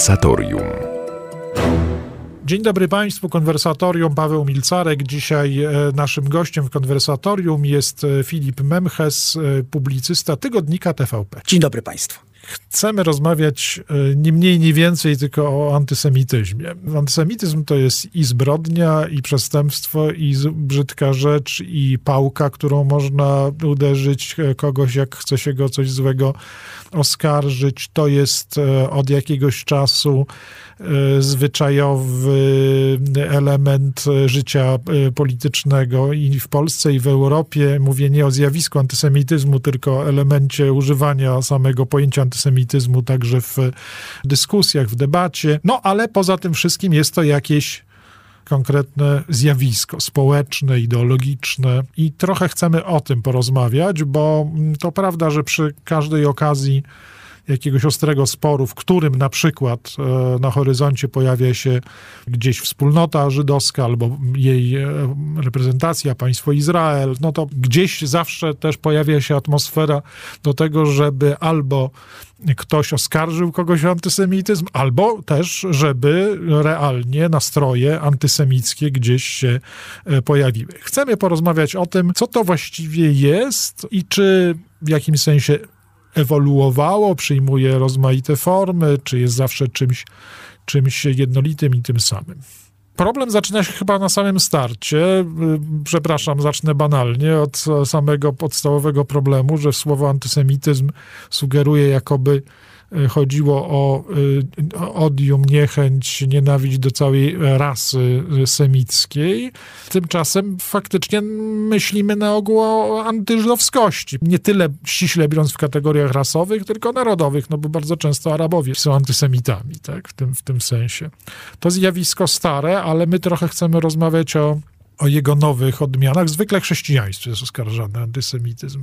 Konwersatorium. Dzień dobry Państwu, konwersatorium Paweł Milcarek. Dzisiaj e, naszym gościem w konwersatorium jest e, Filip Memches, e, publicysta tygodnika TVP. Dzień dobry Państwu. Chcemy rozmawiać nie mniej, nie więcej tylko o antysemityzmie. Antysemityzm to jest i zbrodnia, i przestępstwo, i brzydka rzecz, i pałka, którą można uderzyć kogoś, jak chce się go coś złego oskarżyć. To jest od jakiegoś czasu E, zwyczajowy element życia e, politycznego i w Polsce, i w Europie. Mówię nie o zjawisku antysemityzmu, tylko o elemencie używania samego pojęcia antysemityzmu także w dyskusjach, w debacie. No ale poza tym wszystkim jest to jakieś konkretne zjawisko społeczne, ideologiczne i trochę chcemy o tym porozmawiać, bo to prawda, że przy każdej okazji jakiegoś ostrego sporu, w którym na przykład e, na horyzoncie pojawia się gdzieś wspólnota żydowska albo jej e, reprezentacja, państwo Izrael, no to gdzieś zawsze też pojawia się atmosfera do tego, żeby albo ktoś oskarżył kogoś o antysemityzm, albo też, żeby realnie nastroje antysemickie gdzieś się e, pojawiły. Chcemy porozmawiać o tym, co to właściwie jest i czy w jakimś sensie ewoluowało, przyjmuje rozmaite formy, czy jest zawsze czymś, czymś jednolitym i tym samym. Problem zaczyna się chyba na samym starcie. Przepraszam, zacznę banalnie od samego podstawowego problemu, że słowo antysemityzm sugeruje, jakoby Y, chodziło o y, odium, niechęć, nienawiść do całej rasy semickiej. Tymczasem faktycznie myślimy na ogół o antyżydowskości. Nie tyle ściśle biorąc w kategoriach rasowych, tylko narodowych, no bo bardzo często Arabowie są antysemitami, tak, w tym, w tym sensie. To zjawisko stare, ale my trochę chcemy rozmawiać o, o jego nowych odmianach. Zwykle chrześcijaństwo jest oskarżany antysemityzm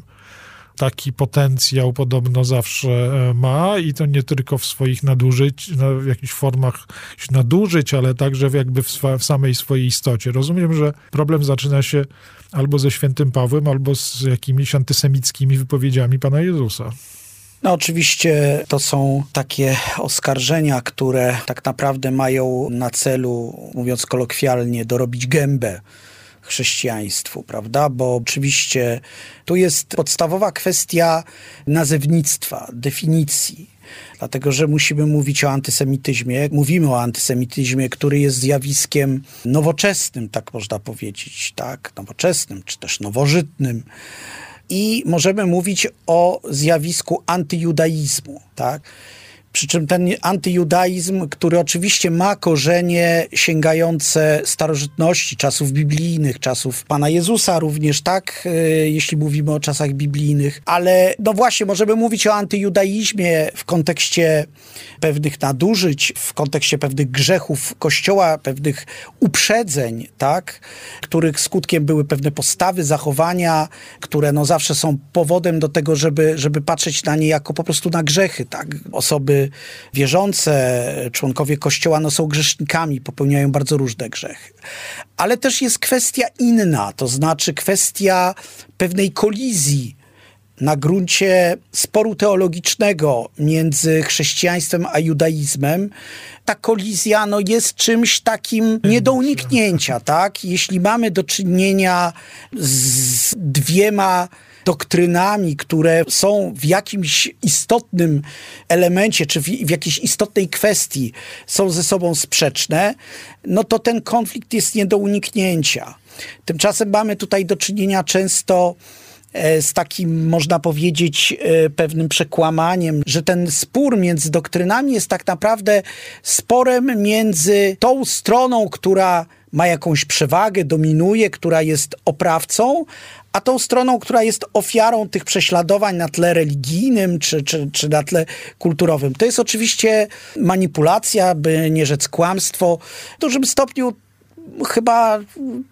taki potencjał podobno zawsze e, ma i to nie tylko w swoich nadużyć, w jakichś formach nadużyć, ale także jakby w, w samej swojej istocie. Rozumiem, że problem zaczyna się albo ze świętym Pawłem, albo z jakimiś antysemickimi wypowiedziami Pana Jezusa. No oczywiście to są takie oskarżenia, które tak naprawdę mają na celu, mówiąc kolokwialnie, dorobić gębę chrześcijaństwu, prawda? Bo oczywiście tu jest podstawowa kwestia nazewnictwa, definicji. Dlatego, że musimy mówić o antysemityzmie. Mówimy o antysemityzmie, który jest zjawiskiem nowoczesnym, tak można powiedzieć, tak? Nowoczesnym, czy też nowożytnym. I możemy mówić o zjawisku antyjudaizmu, tak? Przy czym ten antyjudaizm, który oczywiście ma korzenie sięgające starożytności, czasów biblijnych, czasów Pana Jezusa również, tak, e, jeśli mówimy o czasach biblijnych, ale no właśnie, możemy mówić o antyjudaizmie w kontekście pewnych nadużyć, w kontekście pewnych grzechów Kościoła, pewnych uprzedzeń, tak, których skutkiem były pewne postawy, zachowania, które no zawsze są powodem do tego, żeby, żeby patrzeć na nie jako po prostu na grzechy, tak. Osoby wierzące, członkowie Kościoła no, są grzesznikami, popełniają bardzo różne grzechy. Ale też jest kwestia inna, to znaczy kwestia pewnej kolizji na gruncie sporu teologicznego między chrześcijaństwem a judaizmem, ta kolizja no, jest czymś takim nie do uniknięcia, tak? Jeśli mamy do czynienia z dwiema doktrynami, które są w jakimś istotnym elemencie, czy w, w jakiejś istotnej kwestii są ze sobą sprzeczne, no to ten konflikt jest nie do uniknięcia. Tymczasem mamy tutaj do czynienia często e, z takim, można powiedzieć, e, pewnym przekłamaniem, że ten spór między doktrynami jest tak naprawdę sporem między tą stroną, która ma jakąś przewagę, dominuje, która jest oprawcą, a tą stroną, która jest ofiarą tych prześladowań na tle religijnym czy, czy, czy na tle kulturowym. To jest oczywiście manipulacja, by nie rzec kłamstwo. W dużym stopniu chyba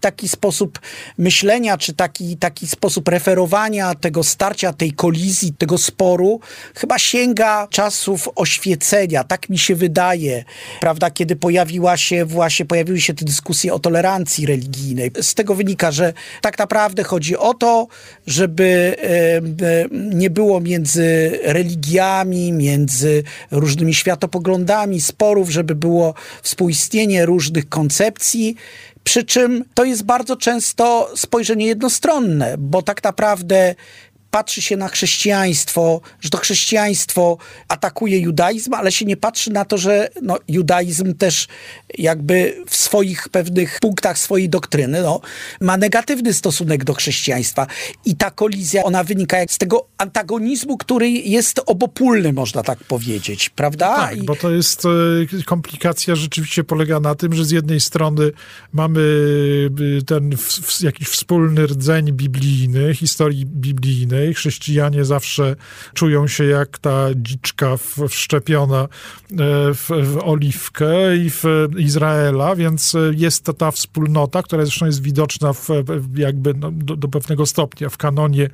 taki sposób myślenia, czy taki, taki sposób referowania tego starcia, tej kolizji, tego sporu, chyba sięga czasów oświecenia, tak mi się wydaje, prawda, kiedy pojawiła się właśnie, pojawiły się te dyskusje o tolerancji religijnej. Z tego wynika, że tak naprawdę chodzi o to, żeby nie było między religiami, między różnymi światopoglądami sporów, żeby było współistnienie różnych koncepcji, przy czym to jest bardzo często spojrzenie jednostronne, bo tak naprawdę patrzy się na chrześcijaństwo, że to chrześcijaństwo atakuje judaizm, ale się nie patrzy na to, że no, judaizm też jakby w swoich pewnych punktach swojej doktryny no, ma negatywny stosunek do chrześcijaństwa. I ta kolizja, ona wynika z tego antagonizmu, który jest obopólny, można tak powiedzieć, prawda? Tak, I... bo to jest e, komplikacja rzeczywiście polega na tym, że z jednej strony mamy e, ten w, w, jakiś wspólny rdzeń biblijny, historii biblijnej, Chrześcijanie zawsze czują się jak ta dziczka wszczepiona e, w, w oliwkę i w Izraela, więc jest to ta wspólnota, która zresztą jest widoczna w, jakby no, do, do, pewnego stopnia w kanonie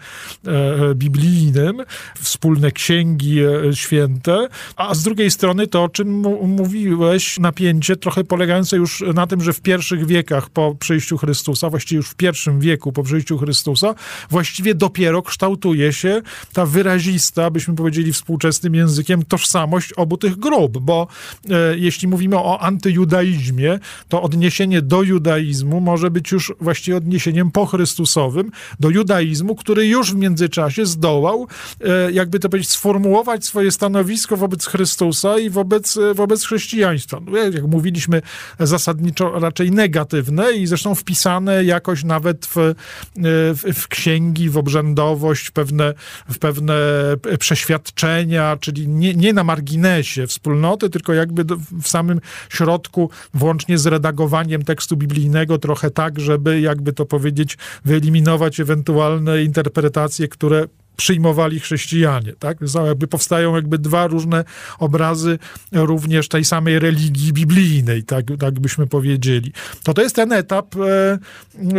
e, biblijnym, wspólne księgi e, święte, a z drugiej strony to, o czym mówiłeś, napięcie trochę polegające już na tym, że w pierwszych wiekach po przyjściu Chrystusa, właściwie już w pierwszym wieku po przyjściu Chrystusa, właściwie dopiero kształt kształtuje się ta wyrazista, byśmy powiedzieli współczesnym językiem, tożsamość obu tych grup, bo e, jeśli mówimy o antyjudaizmie, to odniesienie do judaizmu może być już właściwie odniesieniem pochrystusowym do judaizmu, który już w międzyczasie zdołał, e, jakby to powiedzieć, sformułować swoje stanowisko wobec Chrystusa i wobec, e, wobec chrześcijaństwa. No, jak mówiliśmy, zasadniczo raczej negatywne i zresztą wpisane jakoś nawet w, e, w, w księgi, w obrzędowość, w pewne, w pewne przeświadczenia, czyli nie, nie na marginesie wspólnoty, tylko jakby w samym środku, włącznie z redagowaniem tekstu biblijnego, trochę tak, żeby jakby to powiedzieć, wyeliminować ewentualne interpretacje, które przyjmowali chrześcijanie. Tak? Jakby powstają jakby dwa różne obrazy również tej samej religii biblijnej, tak, tak byśmy powiedzieli. To to jest ten etap, e,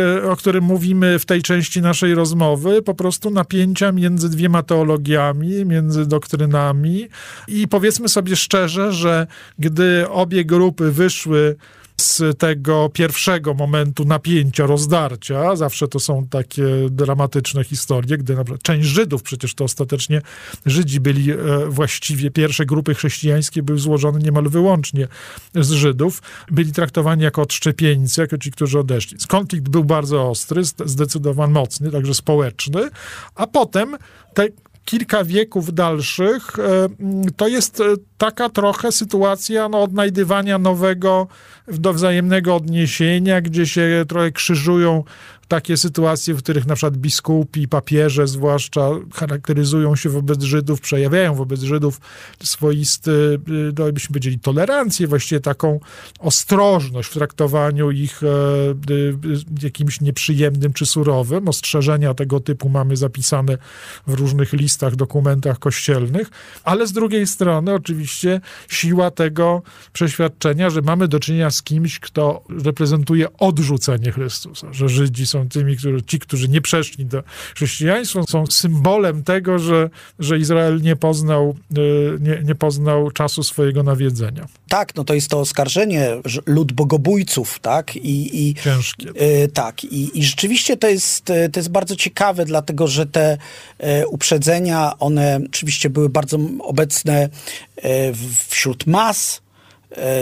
e, o którym mówimy w tej części naszej rozmowy, po prostu napięcia między dwiema teologiami, między doktrynami i powiedzmy sobie szczerze, że gdy obie grupy wyszły z tego pierwszego momentu napięcia, rozdarcia. Zawsze to są takie dramatyczne historie, gdy na przykład część Żydów, przecież to ostatecznie Żydzi byli e, właściwie, pierwsze grupy chrześcijańskie były złożone niemal wyłącznie z Żydów, byli traktowani jako odszczepieńcy, jako ci, którzy odeszli. Konflikt był bardzo ostry, zdecydowanie mocny, także społeczny, a potem te kilka wieków dalszych, e, to jest e, taka trochę sytuacja no, odnajdywania nowego, do wzajemnego odniesienia, gdzie się trochę krzyżują takie sytuacje, w których na przykład biskupi, papieże zwłaszcza charakteryzują się wobec Żydów, przejawiają wobec Żydów swoisty, no byśmy powiedzieli, tolerancję, właściwie taką ostrożność w traktowaniu ich e, jakimś nieprzyjemnym czy surowym. Ostrzeżenia tego typu mamy zapisane w różnych listach, dokumentach kościelnych, ale z drugiej strony oczywiście siła tego przeświadczenia, że mamy do czynienia z kimś, kto reprezentuje odrzucenie Chrystusa, że Żydzi są tymi, którzy, ci, którzy nie przeszli do chrześcijaństwa, są symbolem tego, że, że Izrael nie poznał, e, nie, nie poznał czasu swojego nawiedzenia. Tak, no to jest to oskarżenie lud bogobójców, tak? I, i Ciężkie. Y, tak, i, i rzeczywiście to jest, to jest bardzo ciekawe, dlatego że te y, uprzedzenia, one oczywiście były bardzo obecne y, wśród mas,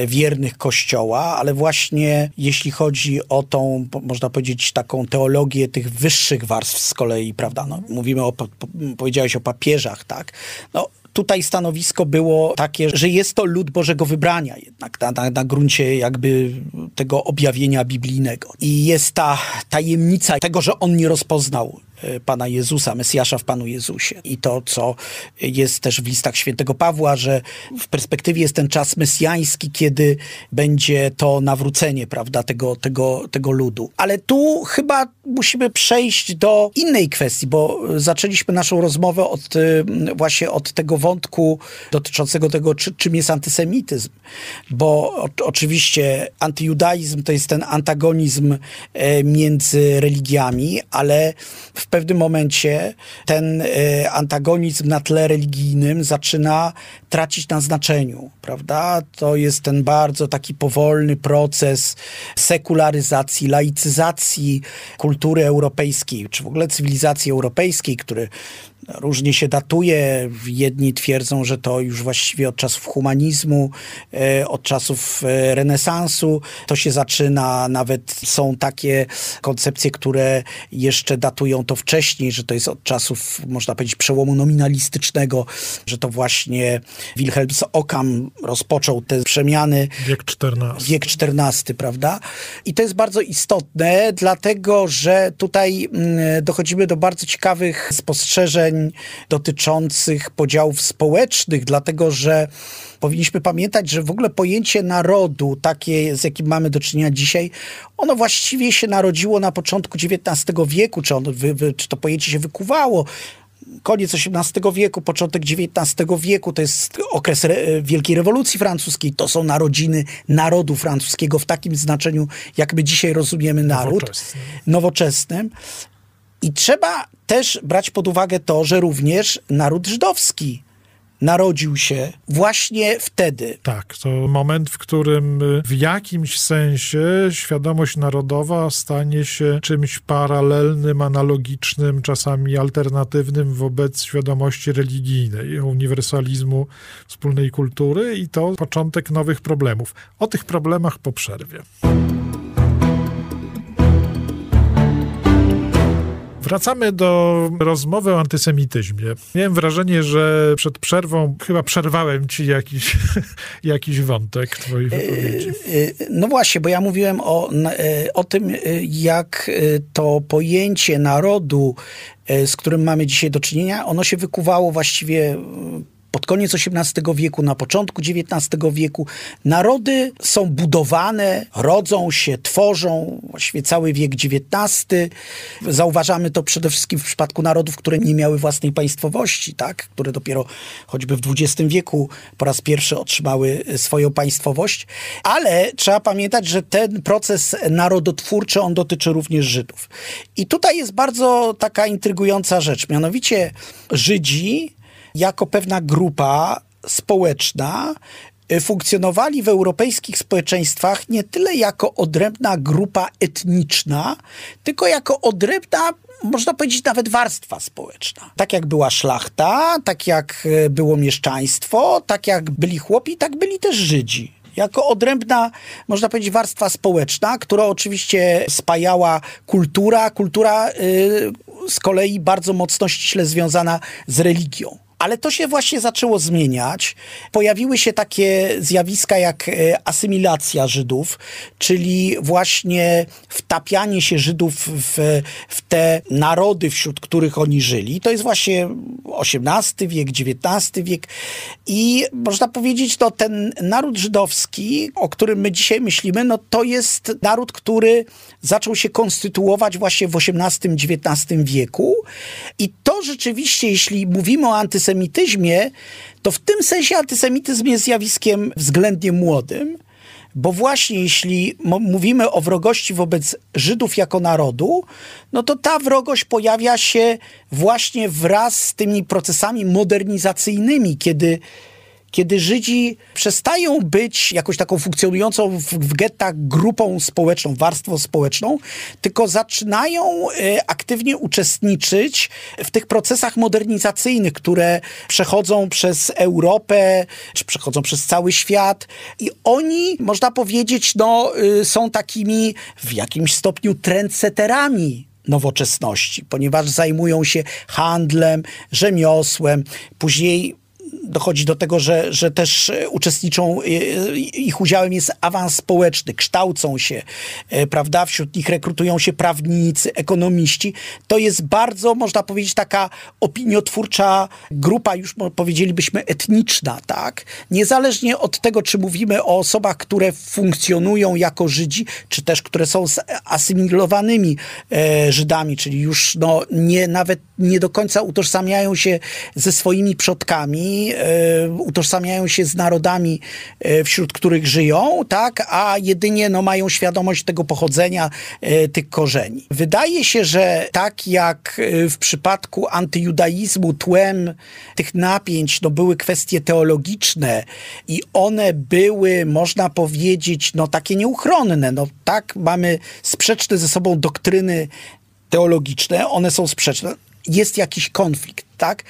wiernych Kościoła, ale właśnie jeśli chodzi o tą, można powiedzieć, taką teologię tych wyższych warstw z kolei, prawda, no, mówimy o, po, powiedziałeś o papieżach, tak, no, tutaj stanowisko było takie, że jest to lud Bożego wybrania jednak na, na, na, gruncie jakby tego objawienia biblijnego. I jest ta tajemnica tego, że on nie rozpoznał e, Pana Jezusa, Mesjasza w Panu Jezusie. I to, co jest też w listach świętego Pawła, że w perspektywie jest ten czas mesjański, kiedy będzie to nawrócenie, prawda, tego, tego, tego ludu. Ale tu chyba musimy przejść do innej kwestii, bo zaczęliśmy naszą rozmowę od, y, właśnie od tego wątku dotyczącego tego, czy, czym jest antysemityzm. Bo o, oczywiście antyjudaizm to jest ten antagonizm e, między religiami, ale w pewnym momencie ten e, antagonizm na tle religijnym zaczyna tracić na znaczeniu, prawda? To jest ten bardzo taki powolny proces sekularyzacji, laicyzacji kultury europejskiej, czy w ogóle cywilizacji europejskiej, który Różnie się datuje. Jedni twierdzą, że to już właściwie od czasów humanizmu, e, od czasów e, renesansu to się zaczyna. Nawet są takie koncepcje, które jeszcze datują to wcześniej, że to jest od czasów, można powiedzieć, przełomu nominalistycznego, że to właśnie Wilhelm z Ockam rozpoczął te przemiany. Wiek XIV. Wiek XIV, prawda? I to jest bardzo istotne, dlatego że tutaj mm, dochodzimy do bardzo ciekawych spostrzeżeń dotyczących podziałów społecznych, dlatego że powinniśmy pamiętać, że w ogóle pojęcie narodu, takie z jakim mamy do czynienia dzisiaj, ono właściwie się narodziło na początku XIX wieku, czy, wy, czy to pojęcie się wykuwało koniec XVIII wieku, początek XIX wieku, to jest okres re Wielkiej Rewolucji Francuskiej, to są narodziny narodu francuskiego w takim znaczeniu, jak my dzisiaj rozumiemy naród, nowoczesnym. nowoczesnym. I trzeba też brać pod uwagę to, że również naród żydowski narodził się właśnie wtedy. Tak, to moment, w którym y, w jakimś sensie świadomość narodowa stanie się czymś paralelnym, analogicznym, czasami alternatywnym wobec świadomości religijnej, uniwersalizmu wspólnej kultury i to początek nowych problemów. O tych problemach po przerwie. Wracamy do rozmowy o antysemityzmie. Miałem wrażenie, że przed przerwą chyba przerwałem ci jakiś, jakiś wątek twojej e, wypowiedzi. E, no właśnie, bo ja mówiłem o, e, o tym, jak to pojęcie narodu, z którym mamy dzisiaj do czynienia, ono się wykuwało właściwie pod koniec XVIII wieku, na początku XIX wieku. Narody są budowane, rodzą się, tworzą, właściwie cały wiek XIX. Zauważamy to przede wszystkim w przypadku narodów, które nie miały własnej państwowości, tak? które dopiero choćby w XX wieku po raz pierwszy otrzymały swoją państwowość. Ale trzeba pamiętać, że ten proces narodotwórczy, on dotyczy również Żydów. I tutaj jest bardzo taka intrygująca rzecz, mianowicie Żydzi jako pewna grupa społeczna y, funkcjonowali w europejskich społeczeństwach nie tyle jako odrębna grupa etniczna, tylko jako odrębna można powiedzieć nawet warstwa społeczna. Tak jak była szlachta, tak jak y, było mieszczaństwo, tak jak byli chłopi, tak byli też Żydzi jako odrębna, można powiedzieć, warstwa społeczna, która oczywiście spajała kultura, kultura y, z kolei bardzo mocno ściśle związana z religią. Ale to się właśnie zaczęło zmieniać. Pojawiły się takie zjawiska jak e, asymilacja Żydów, czyli właśnie wtapianie się Żydów w, w te narody, wśród których oni żyli. To jest właśnie XVIII wiek, XIX wiek i można powiedzieć, no ten naród żydowski, o którym my dzisiaj myślimy, no to jest naród, który zaczął się konstytuować właśnie w XVIII-XIX wieku i to rzeczywiście, jeśli mówimy o antysemityzmie, antysemityzmie, to w tym sensie antysemityzm jest zjawiskiem względnie młodym, bo właśnie jeśli mówimy o wrogości wobec Żydów jako narodu, no to ta wrogość pojawia się właśnie wraz z tymi procesami modernizacyjnymi, kiedy kiedy Żydzi przestają być jakąś taką funkcjonującą w, w gettach grupą społeczną, warstwą społeczną, tylko zaczynają e, aktywnie uczestniczyć w tych procesach modernizacyjnych, które przechodzą przez Europę, czy przechodzą przez cały świat. I oni, można powiedzieć, no, e, są takimi w jakimś stopniu trendseterami nowoczesności, ponieważ zajmują się handlem, rzemiosłem, później dochodzi do tego, że, że też uczestniczą, ich udziałem jest awans społeczny, kształcą się, prawda, wśród nich rekrutują się prawnicy, ekonomiści. To jest bardzo, można powiedzieć, taka opiniotwórcza grupa, już powiedzielibyśmy etniczna, tak? Niezależnie od tego, czy mówimy o osobach, które funkcjonują jako Żydzi, czy też które są asymilowanymi e, Żydami, czyli już no, nie, nawet nie do końca utożsamiają się ze swoimi przodkami, e, utożsamiają się z narodami, e, wśród których żyją, tak? A jedynie no, mają świadomość tego pochodzenia, e, tych korzeni. Wydaje się, że tak jak w przypadku antyjudaizmu tłem tych napięć no, były kwestie teologiczne i one były, można powiedzieć, no takie nieuchronne. No tak, mamy sprzeczne ze sobą doktryny teologiczne, one są sprzeczne. Jest jakiś konflikt, tak?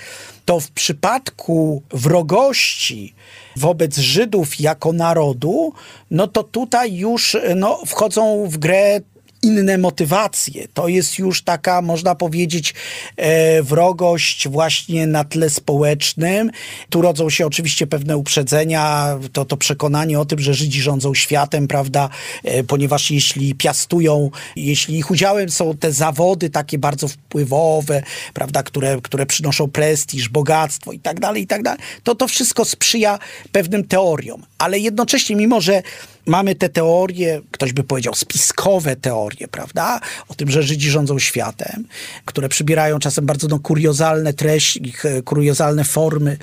To w przypadku wrogości wobec Żydów jako narodu, no to tutaj już no, wchodzą w grę inne motywacje. To jest już taka, można powiedzieć, e, wrogość właśnie na tle społecznym. Tu rodzą się oczywiście pewne uprzedzenia, to, to przekonanie o tym, że Żydzi rządzą światem, prawda, e, ponieważ jeśli piastują, jeśli ich udziałem są te zawody takie bardzo wpływowe, prawda, które, które przynoszą prestiż, bogactwo i tak dalej, i tak dalej, to to wszystko sprzyja pewnym teoriom. Ale jednocześnie, mimo że mamy te teorie, ktoś by powiedział spiskowe teorie, prawda? O tym, że Żydzi rządzą światem, które przybierają czasem bardzo no, kuriozalne treści, e, kuriozalne formy.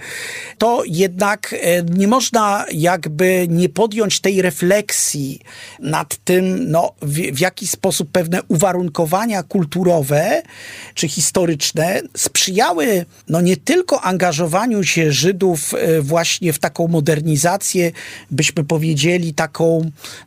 To jednak e, nie można jakby nie podjąć tej refleksji nad tym, no, w, w jaki sposób pewne uwarunkowania kulturowe czy historyczne sprzyjały no, nie tylko angażowaniu się Żydów e, właśnie w taką modernizację, byśmy powiedzieli, taką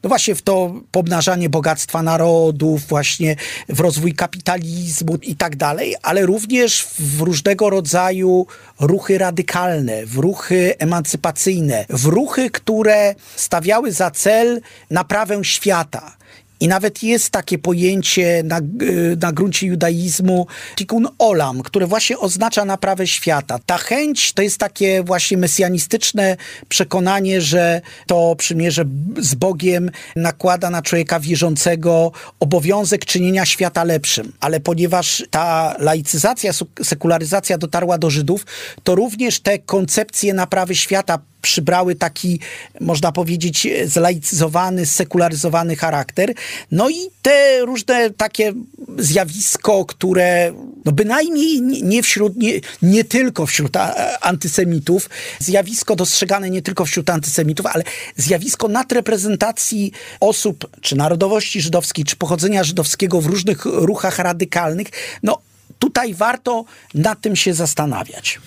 no właśnie w to pomnażanie bogactwa narodów, właśnie w rozwój kapitalizmu i tak dalej, ale również w różnego rodzaju ruchy radykalne, w ruchy emancypacyjne, w ruchy, które stawiały za cel naprawę świata. I nawet jest takie pojęcie na, y, na gruncie judaizmu tikkun olam, które właśnie oznacza naprawę świata. Ta chęć to jest takie właśnie mesjanistyczne przekonanie, że to przymierze z Bogiem nakłada na człowieka wierzącego obowiązek czynienia świata lepszym. Ale ponieważ ta laicyzacja, sekularyzacja dotarła do Żydów, to również te koncepcje naprawy świata przybrały taki, można powiedzieć, zlaicyzowany, sekularyzowany charakter. No i te różne takie zjawisko, które no bynajmniej nie wśród, nie, nie tylko wśród antysemitów, zjawisko dostrzegane nie tylko wśród antysemitów, ale zjawisko nadreprezentacji osób, czy narodowości żydowskiej, czy pochodzenia żydowskiego w różnych ruchach radykalnych, no tutaj warto nad tym się zastanawiać.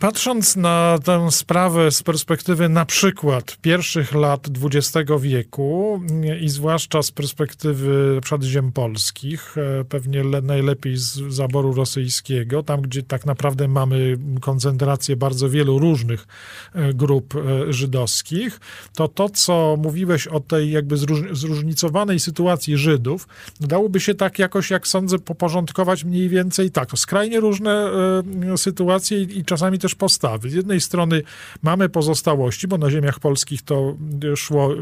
Patrząc na tę sprawę z perspektywy na przykład pierwszych lat XX wieku i zwłaszcza z perspektywy ziem polskich, e, pewnie najlepiej z zaboru rosyjskiego, tam gdzie tak naprawdę mamy koncentrację bardzo wielu różnych e, grup e, żydowskich, to to, co mówiłeś o tej jakby zróżnicowanej sytuacji Żydów, dałoby się tak jakoś, jak sądzę, poporządkować mniej więcej tak. Skrajnie różne sytuacje i czasami też też postawy. Z jednej strony mamy pozostałości, bo na ziemiach polskich to szło e,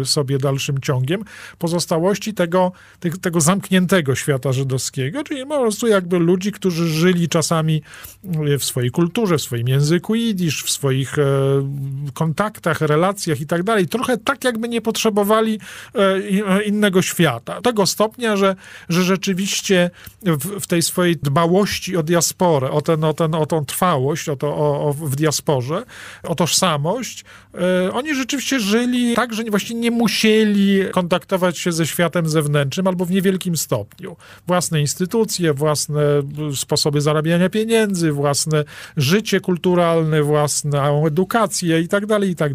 e, sobie dalszym ciągiem, pozostałości tego, tego zamkniętego świata żydowskiego, czyli po prostu jakby ludzi, którzy żyli czasami w swojej kulturze, w swoim języku jidysz, w swoich e, kontaktach, relacjach i tak dalej. Trochę tak, jakby nie potrzebowali innego świata. Tego stopnia, że, że rzeczywiście w, w tej swojej dbałości o diasporę, o, ten, o, ten, o tą trwałość, o to o, o, w diasporze, o tożsamość, e, oni rzeczywiście żyli tak, że właściwie nie musieli kontaktować się ze światem zewnętrznym albo w niewielkim stopniu. Własne instytucje, własne sposoby zarabiania pieniędzy, własne życie kulturalne, własną edukację i tak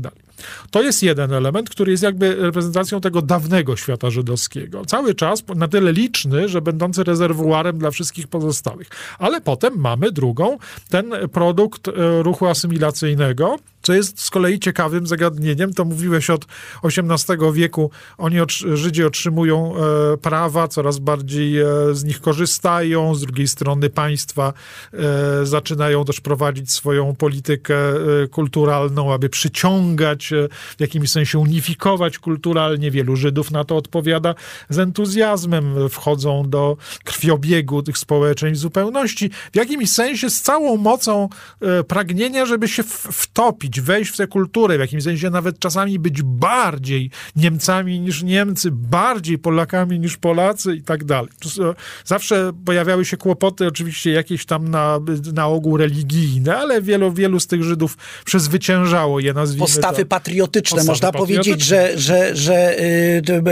To jest jeden element, który jest jakby reprezentacją tego dawnego świata żydowskiego. Cały czas na tyle liczny, że będący rezerwuarem dla wszystkich pozostałych. Ale potem mamy drugą, ten produkt e, ruchu asymilacyjnego, Co jest z kolei ciekawym zagadnieniem, to mówiłeś od XVIII wieku, oni, Żydzi otrzymują e, prawa, coraz bardziej e, z nich korzystają, z drugiej strony państwa e, zaczynają też prowadzić swoją politykę kulturalną, aby przyciągać, w jakimś sensie unifikować kulturalnie. Wielu Żydów na to odpowiada z entuzjazmem, wchodzą do krwiobiegu tych społeczeństw w zupełności. W jakimś sensie z całą mocą pragnienia, żeby się wtopić wejść w tę kulturę, w jakimś sensie nawet czasami być bardziej Niemcami niż Niemcy, bardziej Polakami niż Polacy i tak dalej. Zawsze pojawiały się kłopoty, oczywiście jakieś tam na, na ogół religijne, ale wielu, wielu z tych Żydów przezwyciężało je, nazwijmy Postawy patriotyczne. Postawy Można patriotyczne. powiedzieć, że, że, że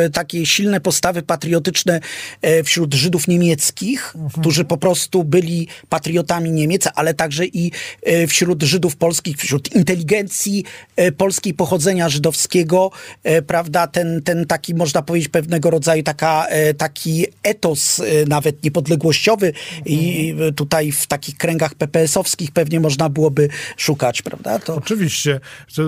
y, takie silne postawy patriotyczne e, wśród Żydów niemieckich, mhm. którzy po prostu byli patriotami Niemiec, ale także i e, wśród Żydów polskich, wśród inteligencji inteligencji e, polskiej pochodzenia żydowskiego, e, prawda, ten, ten taki, można powiedzieć, pewnego rodzaju taka, e, taki etos nawet niepodległościowy i tutaj w takich kręgach PPS-owskich pewnie można byłoby szukać, prawda? To... Oczywiście.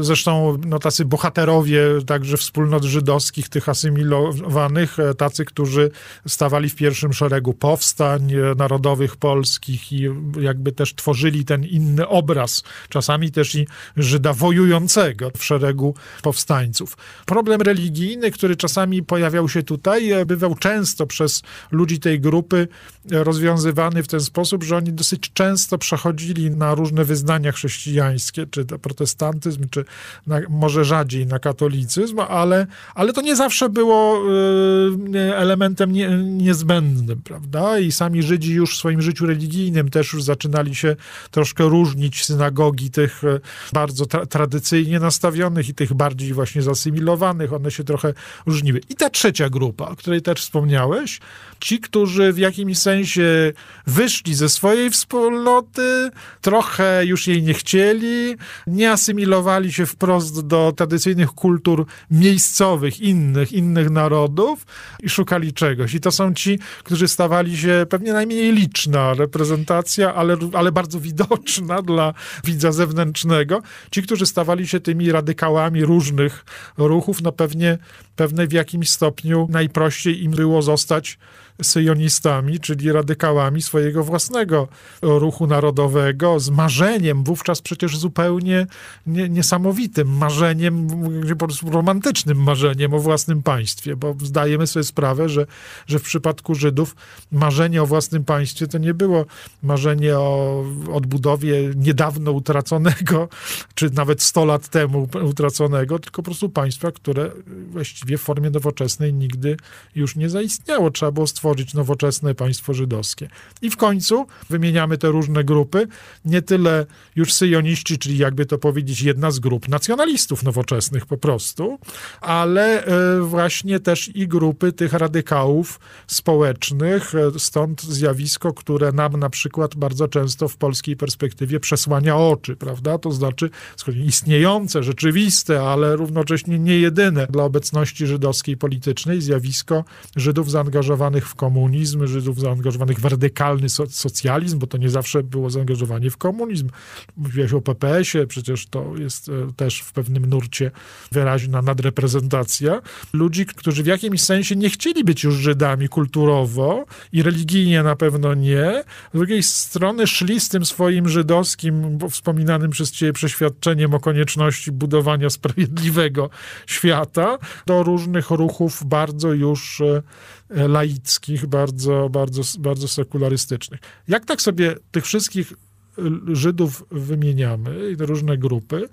Zresztą no, tacy bohaterowie także wspólnot żydowskich, tych asymilowanych, tacy, którzy stawali w pierwszym szeregu powstań narodowych polskich i jakby też tworzyli ten inny obraz, czasami też i Żyda wojującego w szeregu powstańców. Problem religijny, który czasami pojawiał się tutaj, e, bywał często przez ludzi tej grupy e, rozwiązywany w ten sposób, że oni dosyć często przechodzili na różne wyznania chrześcijańskie, czy to protestantyzm, czy na, może rzadziej na katolicyzm, ale, ale to nie zawsze było y, elementem nie, niezbędnym, prawda? I sami Żydzi już w swoim życiu religijnym też już zaczynali się troszkę różnić synagogi tych bardzo bardzo tra tradycyjnie nastawionych i tych bardziej właśnie zasymilowanych, one się trochę różniły. I ta trzecia grupa, o której też wspomniałeś, ci, którzy w jakimś sensie wyszli ze swojej wspólnoty, trochę już jej nie chcieli, nie asymilowali się wprost do tradycyjnych kultur miejscowych, innych, innych narodów i szukali czegoś. I to są ci, którzy stawali się pewnie najmniej liczna reprezentacja, ale, ale bardzo widoczna dla widza zewnętrznego, Ci, którzy stawali się tymi radykałami różnych ruchów, no pewnie, pewnie w jakimś stopniu najprościej im było zostać syjonistami, czyli radykałami swojego własnego ruchu narodowego, z marzeniem, wówczas przecież zupełnie nie, niesamowitym marzeniem, po prostu romantycznym marzeniem o własnym państwie, bo zdajemy sobie sprawę, że, że w przypadku Żydów marzenie o własnym państwie to nie było marzenie o odbudowie niedawno utraconego, czy nawet 100 lat temu utraconego, tylko po prostu państwa, które właściwie w formie nowoczesnej nigdy już nie zaistniało. Trzeba było stworzyć nowoczesne państwo żydowskie. I w końcu wymieniamy te różne grupy, nie tyle już syjoniści, czyli jakby to powiedzieć, jedna z grup nacjonalistów nowoczesnych po prostu, ale e, właśnie też i grupy tych radykałów społecznych, e, stąd zjawisko, które nam na przykład bardzo często w polskiej perspektywie przesłania oczy, prawda? To znaczy istniejące, rzeczywiste, ale równocześnie nie jedyne dla obecności żydowskiej politycznej zjawisko Żydów zaangażowanych w komunizm, Żydów zaangażowanych w radykalny socjalizm, bo to nie zawsze było zaangażowanie w komunizm. Mówiłeś o PPS-ie, przecież to jest e, też w pewnym nurcie wyraźna nadreprezentacja. Ludzi, którzy w jakimś sensie nie chcieli być już Żydami kulturowo i religijnie na pewno nie. Z drugiej strony szli z tym swoim żydowskim, wspominanym przez ciebie przeświadczeniem o konieczności budowania sprawiedliwego świata do różnych ruchów bardzo już e, laickich, bardzo, bardzo, bardzo sekularystycznych. Jak tak sobie tych wszystkich Żydów wymieniamy, różne grupy,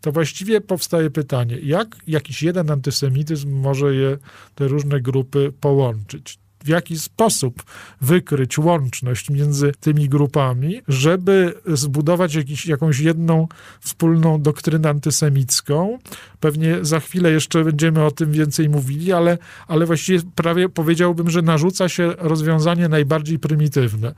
to właściwie powstaje pytanie, jak jakiś jeden antysemityzm może je, te różne grupy połączyć? W jaki sposób wykryć łączność między tymi grupami, żeby zbudować jakiś, jakąś jedną wspólną doktrynę antysemicką. Pewnie za chwilę jeszcze będziemy o tym więcej mówili, ale, ale właściwie prawie powiedziałbym, że narzuca się rozwiązanie najbardziej prymitywne.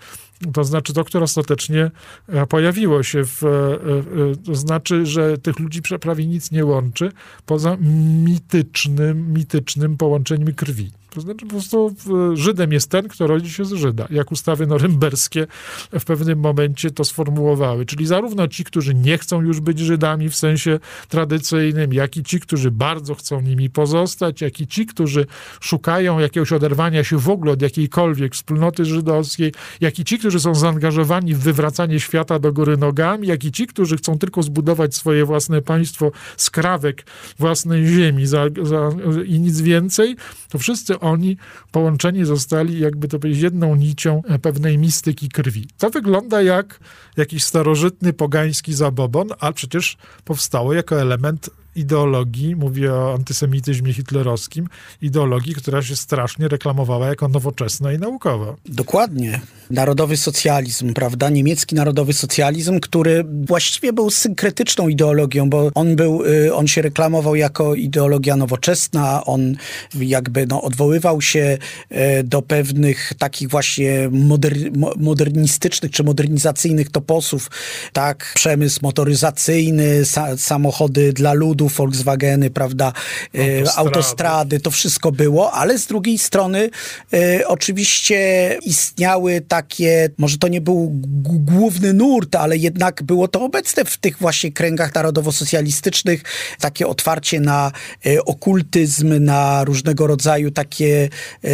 To znaczy to, które ostatecznie e, pojawiło się w, e, e, to znaczy, że tych ludzi prawie nic nie łączy poza mitycznym, mitycznym połączeniem krwi. To znaczy po prostu Żydem jest ten, kto rodzi się z Żyda, jak ustawy norymberskie w pewnym momencie to sformułowały. Czyli zarówno ci, którzy nie chcą już być Żydami w sensie tradycyjnym, jak i ci, którzy bardzo chcą nimi pozostać, jak i ci, którzy szukają jakiegoś oderwania się w ogóle od jakiejkolwiek wspólnoty żydowskiej, jak i ci, którzy są zaangażowani w wywracanie świata do góry nogami, jak i ci, którzy chcą tylko zbudować swoje własne państwo z krawek własnej ziemi za, za, i nic więcej, to wszyscy oni połączeni zostali, jakby to powiedzieć, jedną nicią pewnej mistyki krwi. To wygląda jak jakiś starożytny, pogański zabobon, a przecież powstało jako element ideologii, mówię o antysemityzmie hitlerowskim, ideologii, która się strasznie reklamowała jako nowoczesna i naukowa. Dokładnie. Narodowy socjalizm, prawda? Niemiecki narodowy socjalizm, który właściwie był synkretyczną ideologią, bo on był, y, on się reklamował jako ideologia nowoczesna, on jakby no, odwoływał się y, do pewnych takich właśnie moder, modernistycznych czy modernizacyjnych toposów, tak? Przemysł motoryzacyjny, sa, samochody dla ludów, Volkswageny, prawda, e, autostrady. autostrady, to wszystko było, ale z drugiej strony e, oczywiście istniały takie, może to nie był główny nurt, ale jednak było to obecne w tych właśnie kręgach narodowo-socjalistycznych, takie otwarcie na e, okultyzm, na różnego rodzaju takie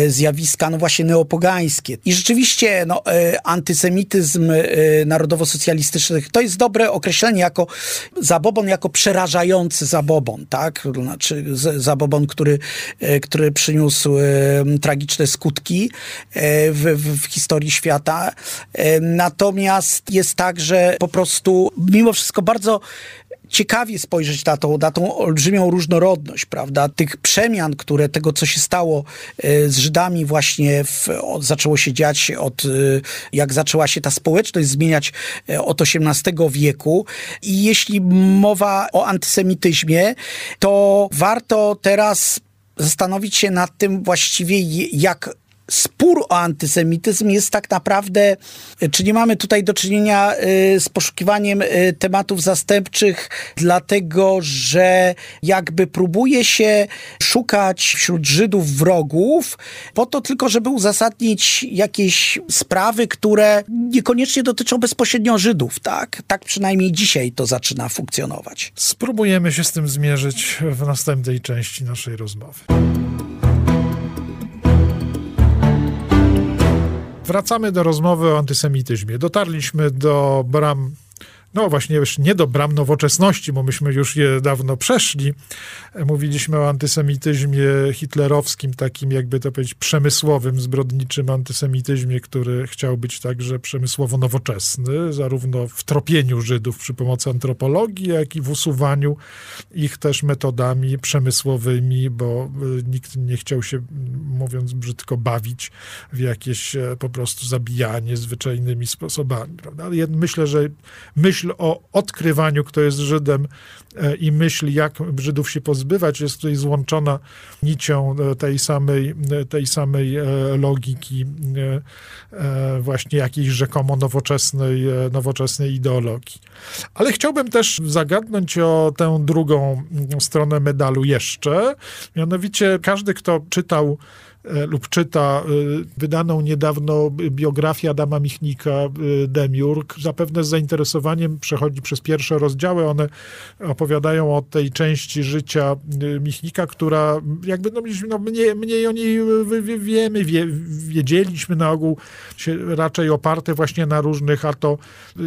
zjawiska, no właśnie neopogańskie. I rzeczywiście no, antysemityzm narodowo-socjalistyczny to jest dobre określenie jako zabobon, jako przerażający zabobon, tak? Znaczy zabobon, który, e, który przyniósł e, tragiczne skutki e, w, w, w historii świata. Natomiast jest tak, że po prostu mimo wszystko bardzo ciekawie spojrzeć na tą, na tą olbrzymią różnorodność, prawda, tych przemian, które tego, co się stało z Żydami właśnie w, od, zaczęło się dziać od, jak zaczęła się ta społeczność zmieniać od XVIII wieku. I jeśli mowa o antysemityzmie, to warto teraz zastanowić się nad tym właściwie, jak spór o antysemityzm jest tak naprawdę, czy nie mamy tutaj do czynienia y, z poszukiwaniem y, tematów zastępczych, dlatego że jakby próbuje się szukać wśród Żydów wrogów, po to tylko, żeby uzasadnić jakieś sprawy, które niekoniecznie dotyczą bezpośrednio Żydów, tak? Tak przynajmniej dzisiaj to zaczyna funkcjonować. Spróbujemy się z tym zmierzyć w następnej części naszej rozmowy. Wracamy do rozmowy o antysemityzmie. Dotarliśmy do bram no właśnie już nie do bram nowoczesności, bo myśmy już je dawno przeszli. Mówiliśmy o antysemityzmie hitlerowskim, takim jakby to powiedzieć przemysłowym, zbrodniczym antysemityzmie, który chciał być także przemysłowo nowoczesny, zarówno w tropieniu Żydów przy pomocy antropologii, jak i w usuwaniu ich też metodami przemysłowymi, bo y, nikt nie chciał się, mówiąc brzydko, bawić w jakieś e, po prostu zabijanie zwyczajnymi sposobami. Prawda? Myślę, że myśl myśl o odkrywaniu, kto jest Żydem e, i myśl, jak Żydów się pozbywać, jest tutaj złączona nicią e, tej samej, e, tej samej logiki właśnie jakiejś rzekomo nowoczesnej, nowoczesnej ideologii. Ale chciałbym też zagadnąć o tę drugą stronę medalu jeszcze. Mianowicie każdy, kto czytał lub czyta e, wydaną niedawno biografię Adama Michnika, e, Demiurg, zapewne z zainteresowaniem przechodzi przez pierwsze rozdziały. One opowiadają o tej części życia Michnika, która jakby no, no mniej, mniej o niej wiemy, wie, wiedzieliśmy na ogół raczej oparte właśnie na różnych, a to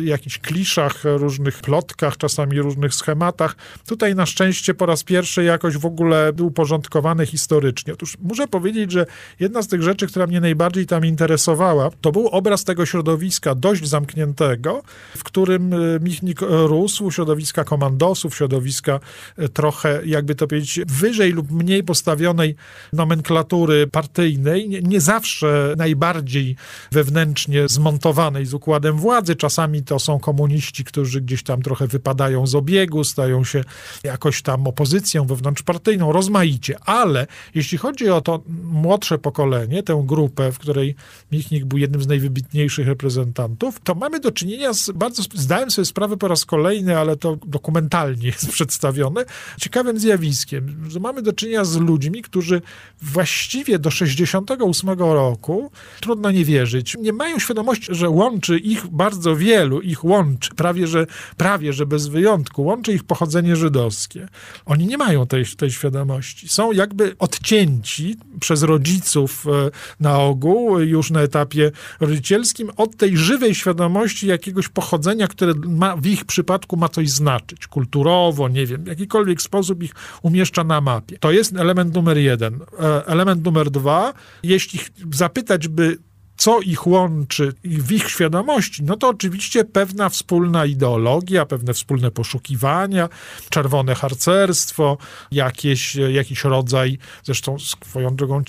jakichś kliszach, różnych plotkach, czasami różnych schematach. Tutaj na szczęście po raz pierwszy jakoś w ogóle uporządkowane historycznie. Otóż muszę powiedzieć, że jedna z tych rzeczy, która mnie najbardziej tam interesowała, to był obraz tego środowiska dość zamkniętego, w którym e, Michnik rósł, środowiska komandosów, środowiska e, trochę, jakby to powiedzieć, wyżej lub mniej postawionej nomenklatury partyjnej, nie, nie zawsze najbardziej wewnętrznie zmontowanej z układem władzy. Czasami to są komuniści, którzy gdzieś tam trochę wypadają z obiegu, stają się jakoś tam opozycją wewnątrzpartyjną, rozmaicie. Ale jeśli chodzi o to młode młodsze pokolenie, tę grupę, w której Michnik był jednym z najwybitniejszych reprezentantów, to mamy do czynienia z bardzo, zdałem sobie sprawę po raz kolejny, ale to dokumentalnie jest przedstawione, ciekawym zjawiskiem, mamy do czynienia z ludźmi, którzy właściwie do 68 roku, trudno nie wierzyć, nie mają świadomości, że łączy ich bardzo wielu, ich łączy, prawie że, prawie że bez wyjątku, łączy ich pochodzenie żydowskie. Oni nie mają tej, tej świadomości. Są jakby odcięci przez rodziców e, na ogół, już na etapie rodzicielskim, od tej żywej świadomości jakiegoś pochodzenia, które ma, w ich przypadku ma coś znaczyć, kulturowo, nie wiem, w jakikolwiek sposób ich umieszcza na mapie. To jest element numer jeden. E, element numer dwa, jeśli zapytać by co ich łączy w ich świadomości, no to oczywiście pewna wspólna ideologia, pewne wspólne poszukiwania, czerwone harcerstwo, jakieś, jakiś rodzaj, zresztą swoją drogą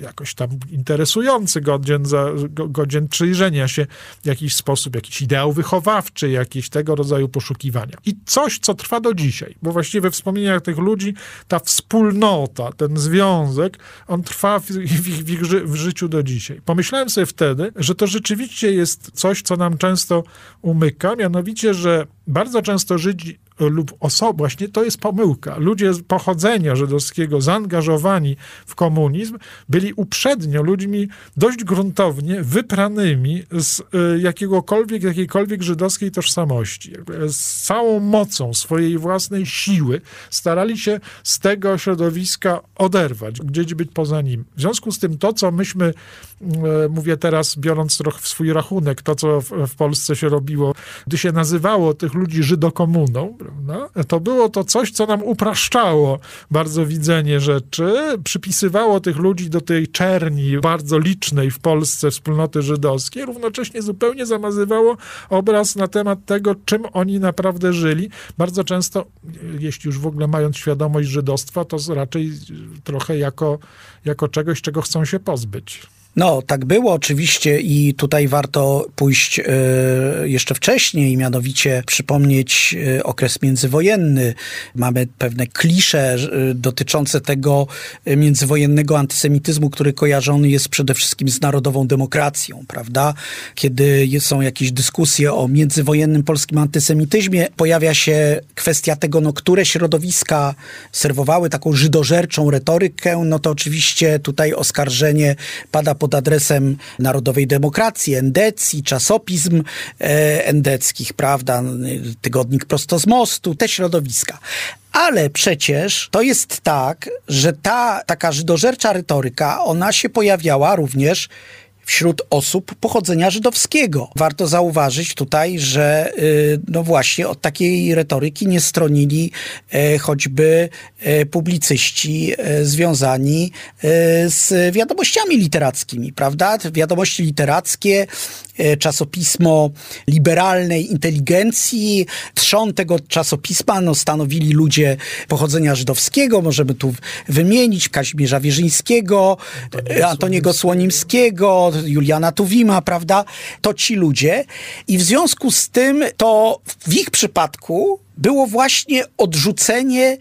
jakoś tam interesujący, godzien, za, godzien przyjrzenia się w jakiś sposób, jakiś ideał wychowawczy, jakieś tego rodzaju poszukiwania. I coś, co trwa do dzisiaj, bo właściwie we wspomnieniach tych ludzi ta wspólnota, ten związek, on trwa w, w, w ich ży, w życiu do dzisiaj. Pomyślałem sobie wtedy, że to rzeczywiście jest coś, co nam często umyka, mianowicie, że bardzo często Żydzi lub osoby, właśnie to jest pomyłka. Ludzie z pochodzenia żydowskiego, zaangażowani w komunizm, byli uprzednio ludźmi dość gruntownie wypranymi z y, jakiegokolwiek, jakiejkolwiek żydowskiej tożsamości. Z całą mocą swojej własnej siły starali się z tego środowiska oderwać, gdzieś być poza nim. W związku z tym to, co myśmy, y, mówię teraz, biorąc trochę w swój rachunek, to, co w Polsce się robiło, gdy się nazywało tych ludzi żydokomuną, prawda? To było to coś, co nam upraszczało bardzo widzenie rzeczy, przypisywało tych ludzi do tej czerni bardzo licznej w Polsce wspólnoty żydowskiej, równocześnie zupełnie zamazywało obraz na temat tego, czym oni naprawdę żyli. Bardzo często, jeśli już w ogóle mając świadomość żydostwa, to raczej trochę jako, jako czegoś, czego chcą się pozbyć. No, tak było oczywiście i tutaj warto pójść y, jeszcze wcześniej, mianowicie przypomnieć y, okres międzywojenny. Mamy pewne klisze y, dotyczące tego międzywojennego antysemityzmu, który kojarzony jest przede wszystkim z narodową demokracją, prawda? Kiedy są jakieś dyskusje o międzywojennym polskim antysemityzmie, pojawia się kwestia tego, no, które środowiska serwowały taką żydożerczą retorykę, no to oczywiście tutaj oskarżenie pada pod pod adresem Narodowej Demokracji, Endecji, czasopism endeckich, prawda, tygodnik prosto z mostu, te środowiska. Ale przecież to jest tak, że ta taka żydożercza retoryka, ona się pojawiała również wśród osób pochodzenia żydowskiego. Warto zauważyć tutaj, że y, no właśnie od takiej retoryki nie stronili e, choćby e, publicyści e, związani z wiadomościami literackimi, prawda? Wiadomości literackie czasopismo liberalnej inteligencji. Trzon tego czasopisma no, stanowili ludzie pochodzenia żydowskiego, możemy tu wymienić Kazimierza Wierzyńskiego, Antoniego Słonimskiego, Juliana Tuwima, prawda? To ci ludzie. I w związku z tym to w ich przypadku było właśnie odrzucenie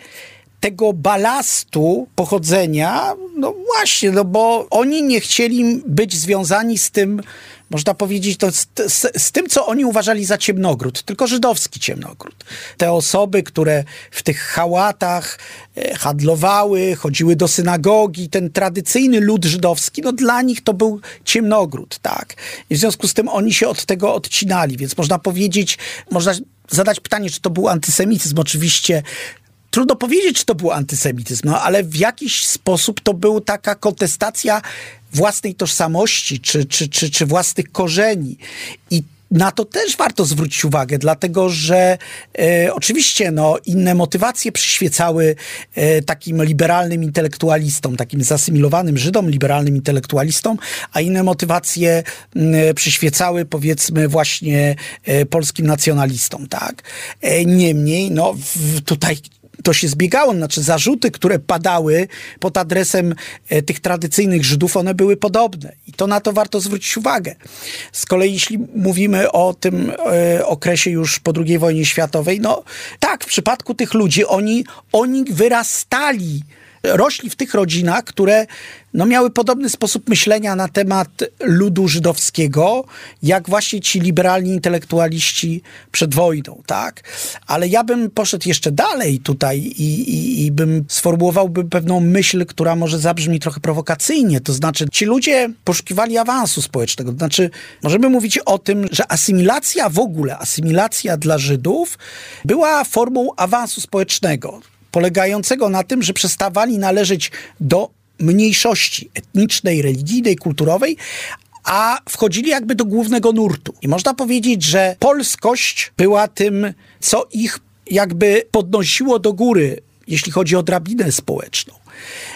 tego balastu pochodzenia, no właśnie, no bo oni nie chcieli być związani z tym, można powiedzieć, to z, z, z, tym, co oni uważali za ciemnogród, tylko żydowski ciemnogród. Te osoby, które w tych hałatach e, handlowały, chodziły do synagogi, ten tradycyjny lud żydowski, no dla nich to był ciemnogród, tak. I w związku z tym oni się od tego odcinali, więc można powiedzieć, można zadać pytanie, czy to był antysemityzm. Oczywiście trudno powiedzieć, czy to był antysemityzm, no ale w jakiś sposób to była taka kontestacja własnej tożsamości czy, czy, czy, czy własnych korzeni. I na to też warto zwrócić uwagę, dlatego że e, oczywiście no, inne motywacje przyświecały e, takim liberalnym intelektualistom, takim zasymilowanym Żydom, liberalnym intelektualistom, a inne motywacje e, przyświecały powiedzmy właśnie e, polskim nacjonalistom, tak? E, niemniej, no, w, tutaj to się zbiegało, znaczy zarzuty, które padały pod adresem e, tych tradycyjnych Żydów, one były podobne. I to na to warto zwrócić uwagę. Z kolei jeśli mówimy o tym e, okresie już po II wojnie światowej, no tak, w przypadku tych ludzi oni, oni wyrastali rośli w tych rodzinach, które no, miały podobny sposób myślenia na temat ludu żydowskiego, jak właśnie ci liberalni intelektualiści przed wojną, tak? Ale ja bym poszedł jeszcze dalej tutaj i, i, i bym sformułowałby pewną myśl, która może zabrzmi trochę prowokacyjnie, to znaczy ci ludzie poszukiwali awansu społecznego, to znaczy możemy mówić o tym, że asymilacja w ogóle, asymilacja dla Żydów była formą awansu społecznego polegającego na tym, że przestawali należeć do mniejszości etnicznej, religijnej, kulturowej, a wchodzili jakby do głównego nurtu. I można powiedzieć, że polskość była tym, co ich jakby podnosiło do góry, jeśli chodzi o drabinę społeczną.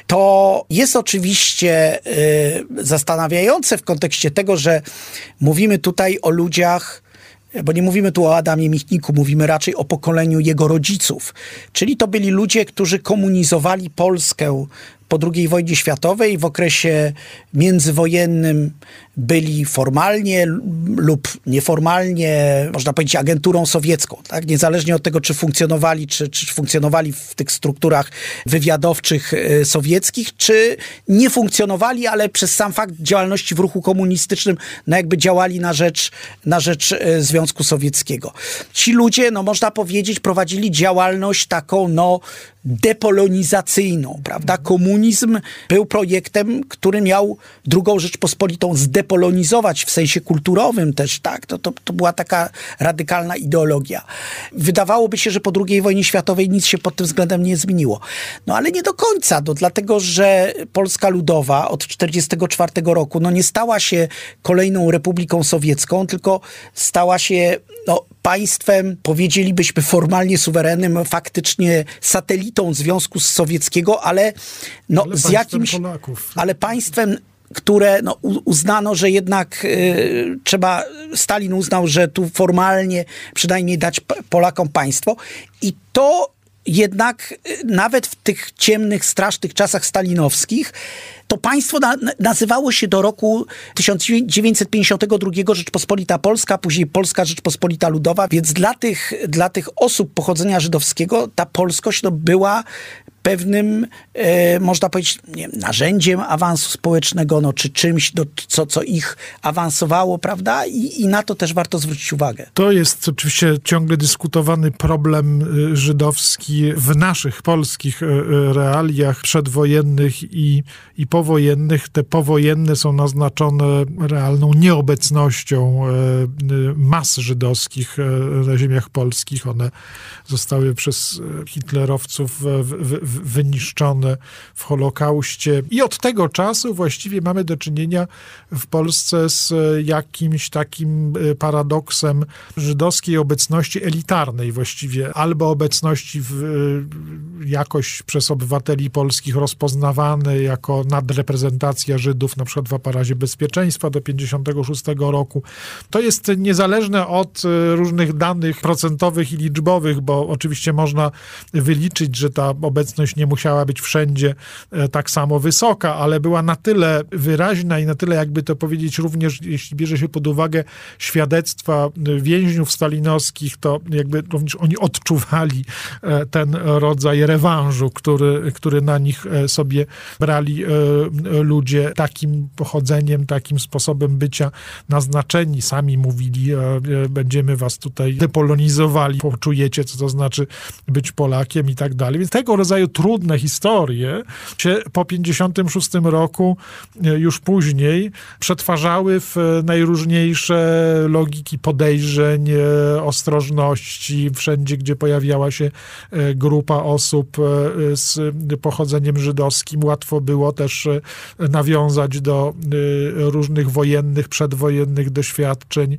To jest oczywiście y, zastanawiające w kontekście tego, że mówimy tutaj o ludziach, bo nie mówimy tu o Adamie Michniku, mówimy raczej o pokoleniu jego rodziców. Czyli to byli ludzie, którzy komunizowali Polskę po II wojnie światowej, w okresie międzywojennym byli formalnie lub nieformalnie, można powiedzieć, agenturą sowiecką. Tak? Niezależnie od tego, czy funkcjonowali, czy, czy funkcjonowali w tych strukturach wywiadowczych e, sowieckich, czy nie funkcjonowali, ale przez sam fakt działalności w ruchu komunistycznym, no jakby działali na rzecz, na rzecz e, Związku Sowieckiego. Ci ludzie, no można powiedzieć, prowadzili działalność taką, no depolonizacyjną, prawda? Komunizm był projektem, który miał drugą Rzeczpospolitą zdepolonizować w sensie kulturowym też, tak? To, to, to była taka radykalna ideologia. Wydawałoby się, że po II wojnie światowej nic się pod tym względem nie zmieniło. No ale nie do końca, no, dlatego że Polska Ludowa od 1944 roku no, nie stała się kolejną Republiką Sowiecką, tylko stała się no, państwem, powiedzielibyśmy formalnie suwerennym, faktycznie satelitą Związku Sowieckiego, ale, no, ale z jakimś. Polaków. Ale państwem które no, uznano, że jednak y, trzeba, Stalin uznał, że tu formalnie przynajmniej dać Polakom państwo. I to jednak y, nawet w tych ciemnych, strasznych czasach stalinowskich to państwo na, nazywało się do roku 1952 Rzeczpospolita Polska, później Polska Rzeczpospolita Ludowa, więc dla tych, dla tych osób pochodzenia żydowskiego ta polskość no, była pewnym, e, można powiedzieć, nie narzędziem awansu społecznego, no, czy czymś, do, co, co ich awansowało, prawda? I, I na to też warto zwrócić uwagę. To jest oczywiście ciągle dyskutowany problem e, żydowski w naszych polskich e, e, realiach przedwojennych i, i powojennych. Te powojenne są naznaczone realną nieobecnością mas żydowskich na ziemiach polskich. One zostały przez hitlerowców w, w, wyniszczone w Holokauście. I od tego czasu właściwie mamy do czynienia w Polsce z jakimś takim e, paradoksem żydowskiej obecności elitarnej właściwie, albo obecności w, e, jakoś przez obywateli polskich rozpoznawane jako nadreprezentacja Żydów, na przykład w aparacie bezpieczeństwa do 56 roku. To jest niezależne od e, różnych danych procentowych i liczbowych, bo oczywiście można wyliczyć, że ta obecność nie musiała być wszędzie e, tak samo wysoka, ale była na tyle wyraźna i na tyle, jakby to powiedzieć, również jeśli bierze się pod uwagę świadectwa e, więźniów stalinowskich, to jakby również oni odczuwali e, ten rodzaj rewanżu, który, który na nich sobie brali ludzie takim pochodzeniem, takim sposobem bycia naznaczeni. Sami mówili, będziemy was tutaj depolonizowali, poczujecie, co to znaczy być Polakiem i tak dalej. Więc tego rodzaju trudne historie się po 56 roku, e, już później, przetwarzały w najróżniejsze logiki podejrzeń, e, ostrożności. Wszędzie, gdzie pojawiała się e, grupa osób z pochodzeniem żydowskim, łatwo było też nawiązać do różnych wojennych, przedwojennych doświadczeń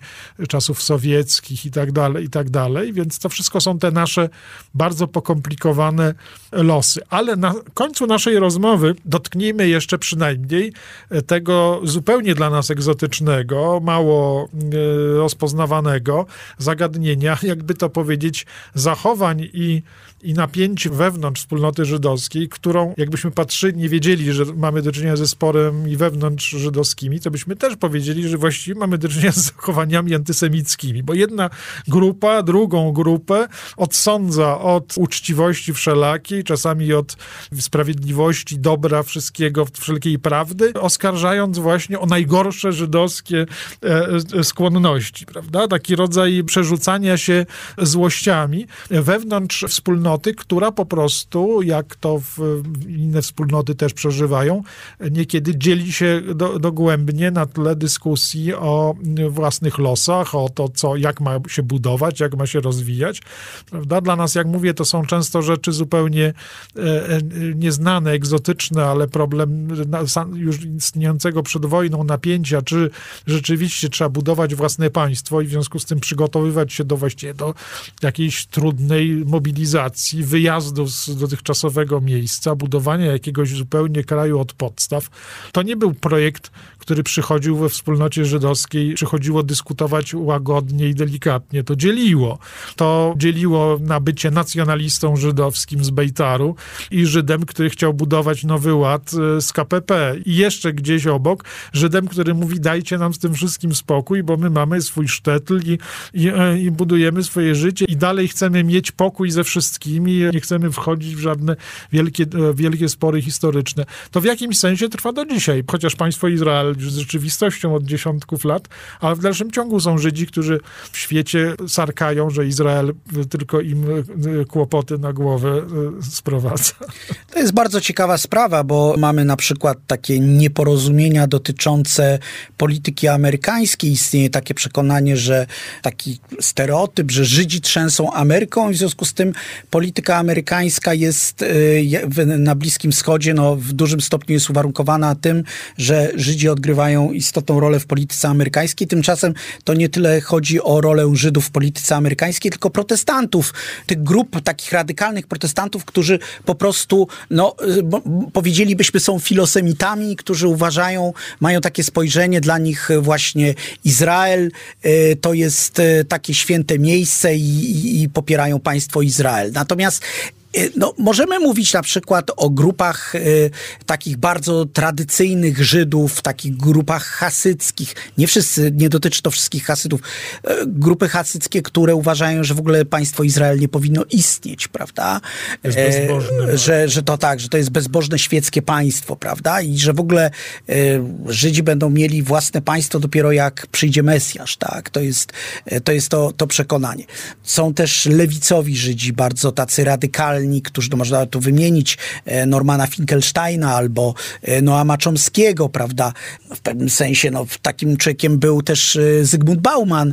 czasów sowieckich i tak dalej, i tak dalej. Więc to wszystko są te nasze bardzo pokomplikowane losy. Ale na końcu naszej rozmowy dotknijmy jeszcze przynajmniej tego zupełnie dla nas egzotycznego, mało e, rozpoznawanego zagadnienia, jakby to powiedzieć, zachowań i i napięć wewnątrz wspólnoty żydowskiej, którą jakbyśmy patrzyli, nie wiedzieli, że mamy do czynienia ze sporem i wewnątrz żydowskimi, to byśmy też powiedzieli, że właściwie mamy do czynienia z zachowaniami antysemickimi, bo jedna grupa drugą grupę odsądza od uczciwości wszelakiej, czasami od sprawiedliwości, dobra wszystkiego, wszelkiej prawdy, oskarżając właśnie o najgorsze żydowskie e, e, skłonności, prawda? Taki rodzaj przerzucania się złościami wewnątrz wspólnoty, która po prostu, jak to inne wspólnoty też przeżywają, niekiedy dzieli się do, dogłębnie na tle dyskusji o własnych losach, o to, co, jak ma się budować, jak ma się rozwijać. Prawda? Dla nas, jak mówię, to są często rzeczy zupełnie e, nieznane, egzotyczne, ale problem już istniejącego przed wojną napięcia, czy rzeczywiście trzeba budować własne państwo i w związku z tym przygotowywać się do właściwie do jakiejś trudnej mobilizacji, wyjazdu z dotychczasowego miejsca, budowania jakiegoś zupełnie kraju od podstaw. To nie był projekt, który przychodził we wspólnocie żydowskiej, przychodziło dyskutować łagodnie i delikatnie. To dzieliło. To dzieliło na bycie nacjonalistą żydowskim z Bejtaru i Żydem, który chciał budować nowy ład e, z KPP. I jeszcze gdzieś obok Żydem, który mówi dajcie nam z tym wszystkim spokój, bo my mamy swój sztetl i, i, e, i budujemy swoje życie i dalej chcemy mieć pokój ze wszystkimi, nie chcemy wchodzić w żadne wielkie, e, wielkie spory historyczne. To w jakimś sensie trwa do dzisiaj, chociaż państwo Izrael już z rzeczywistością od dziesiątków lat, ale w dalszym ciągu są Żydzi, którzy w świecie sarkają, że Izrael tylko im e, kłopoty na głowę sprowadza. To jest bardzo ciekawa sprawa, bo mamy na przykład takie nieporozumienia dotyczące polityki amerykańskiej. Istnieje takie przekonanie, że taki stereotyp, że Żydzi trzęsą Ameryką i w związku z tym polityka amerykańska jest e, na Bliskim Wschodzie no, w dużym stopniu jest uwarunkowana tym, że Żydzi odgrywają istotną rolę w polityce amerykańskiej. Tymczasem to nie tyle chodzi o rolę Żydów w polityce amerykańskiej, tylko protestantów, tych grup takich radykalnych protestantów, którzy po prostu, no, y, powiedzielibyśmy, są filosemitami, którzy uważają, mają takie spojrzenie, dla nich właśnie Izrael y, to jest y, takie święte miejsce i, i, i popierają państwo Izrael. Natomiast Y, no, możemy mówić na przykład o grupach y, takich bardzo tradycyjnych Żydów, takich grupach hasyckich. Nie wszyscy, nie dotyczy to wszystkich hasytów. Y, grupy hasyckie, które uważają, że w ogóle państwo Izrael nie powinno istnieć, prawda? Jest bezbożne. E, że, że to tak, że to jest bezbożne świeckie państwo, prawda? I że w ogóle e, Żydzi będą mieli własne państwo dopiero jak przyjdzie Mesjasz, tak? To jest to, jest to, to przekonanie. Są też lewicowi Żydzi, bardzo tacy radykalni, którzy to można tu wymienić, e, Normana Finkelsteina albo e, Noama Chomskiego, prawda? W pewnym sensie no, takim człowiekiem był też e, Zygmunt Bauman,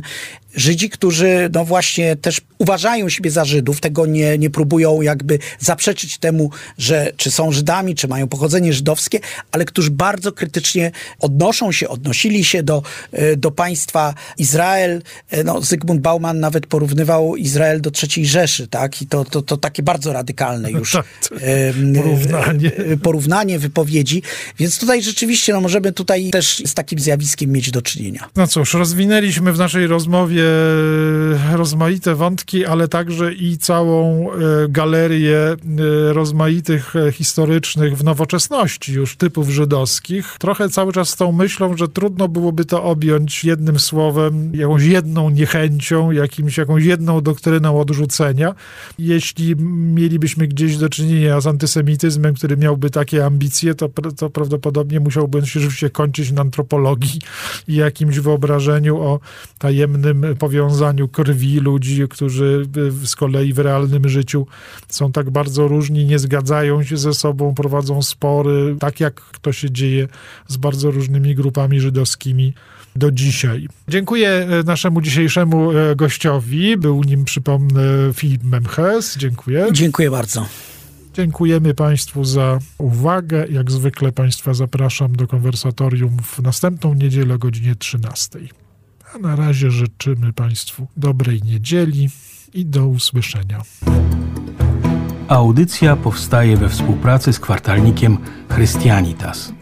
Żydzi, którzy no właśnie też uważają siebie za Żydów, tego nie, nie próbują jakby zaprzeczyć temu, że czy są Żydami, czy mają pochodzenie żydowskie, ale którzy bardzo krytycznie odnoszą się, odnosili się do, e, do państwa Izrael. E, no, Zygmunt Bauman nawet porównywał Izrael do III Rzeszy, tak? I to, to, to takie bardzo radykalne już tak, porównanie. E, porównanie wypowiedzi. Więc tutaj rzeczywiście no, możemy tutaj też z takim zjawiskiem mieć do czynienia. No cóż, rozwinęliśmy w naszej rozmowie rozmaite wątki, ale także i całą e, galerię e, rozmaitych e, historycznych w nowoczesności już typów żydowskich. Trochę cały czas z tą myślą, że trudno byłoby to objąć jednym słowem, jakąś jedną niechęcią, jakimś, jakąś jedną doktryną odrzucenia. Jeśli mielibyśmy gdzieś do czynienia z antysemityzmem, który miałby takie ambicje, to, to prawdopodobnie musiałby się rzeczywiście kończyć na antropologii i jakimś wyobrażeniu o tajemnym powiązaniu krwi ludzi, którzy z kolei w realnym życiu są tak bardzo różni, nie zgadzają się ze sobą, prowadzą spory, tak jak to się dzieje z bardzo różnymi grupami żydowskimi do dzisiaj. Dziękuję e, naszemu dzisiejszemu e, gościowi. Był nim, przypomnę, Filip Memches. Dziękuję. Dziękuję bardzo. Dziękujemy Państwu za uwagę. Jak zwykle Państwa zapraszam do konwersatorium w następną niedzielę o godzinie 13. A na razie życzymy Państwu dobrej niedzieli i do usłyszenia. Audycja powstaje we współpracy z kwartalnikiem Chrystianitas.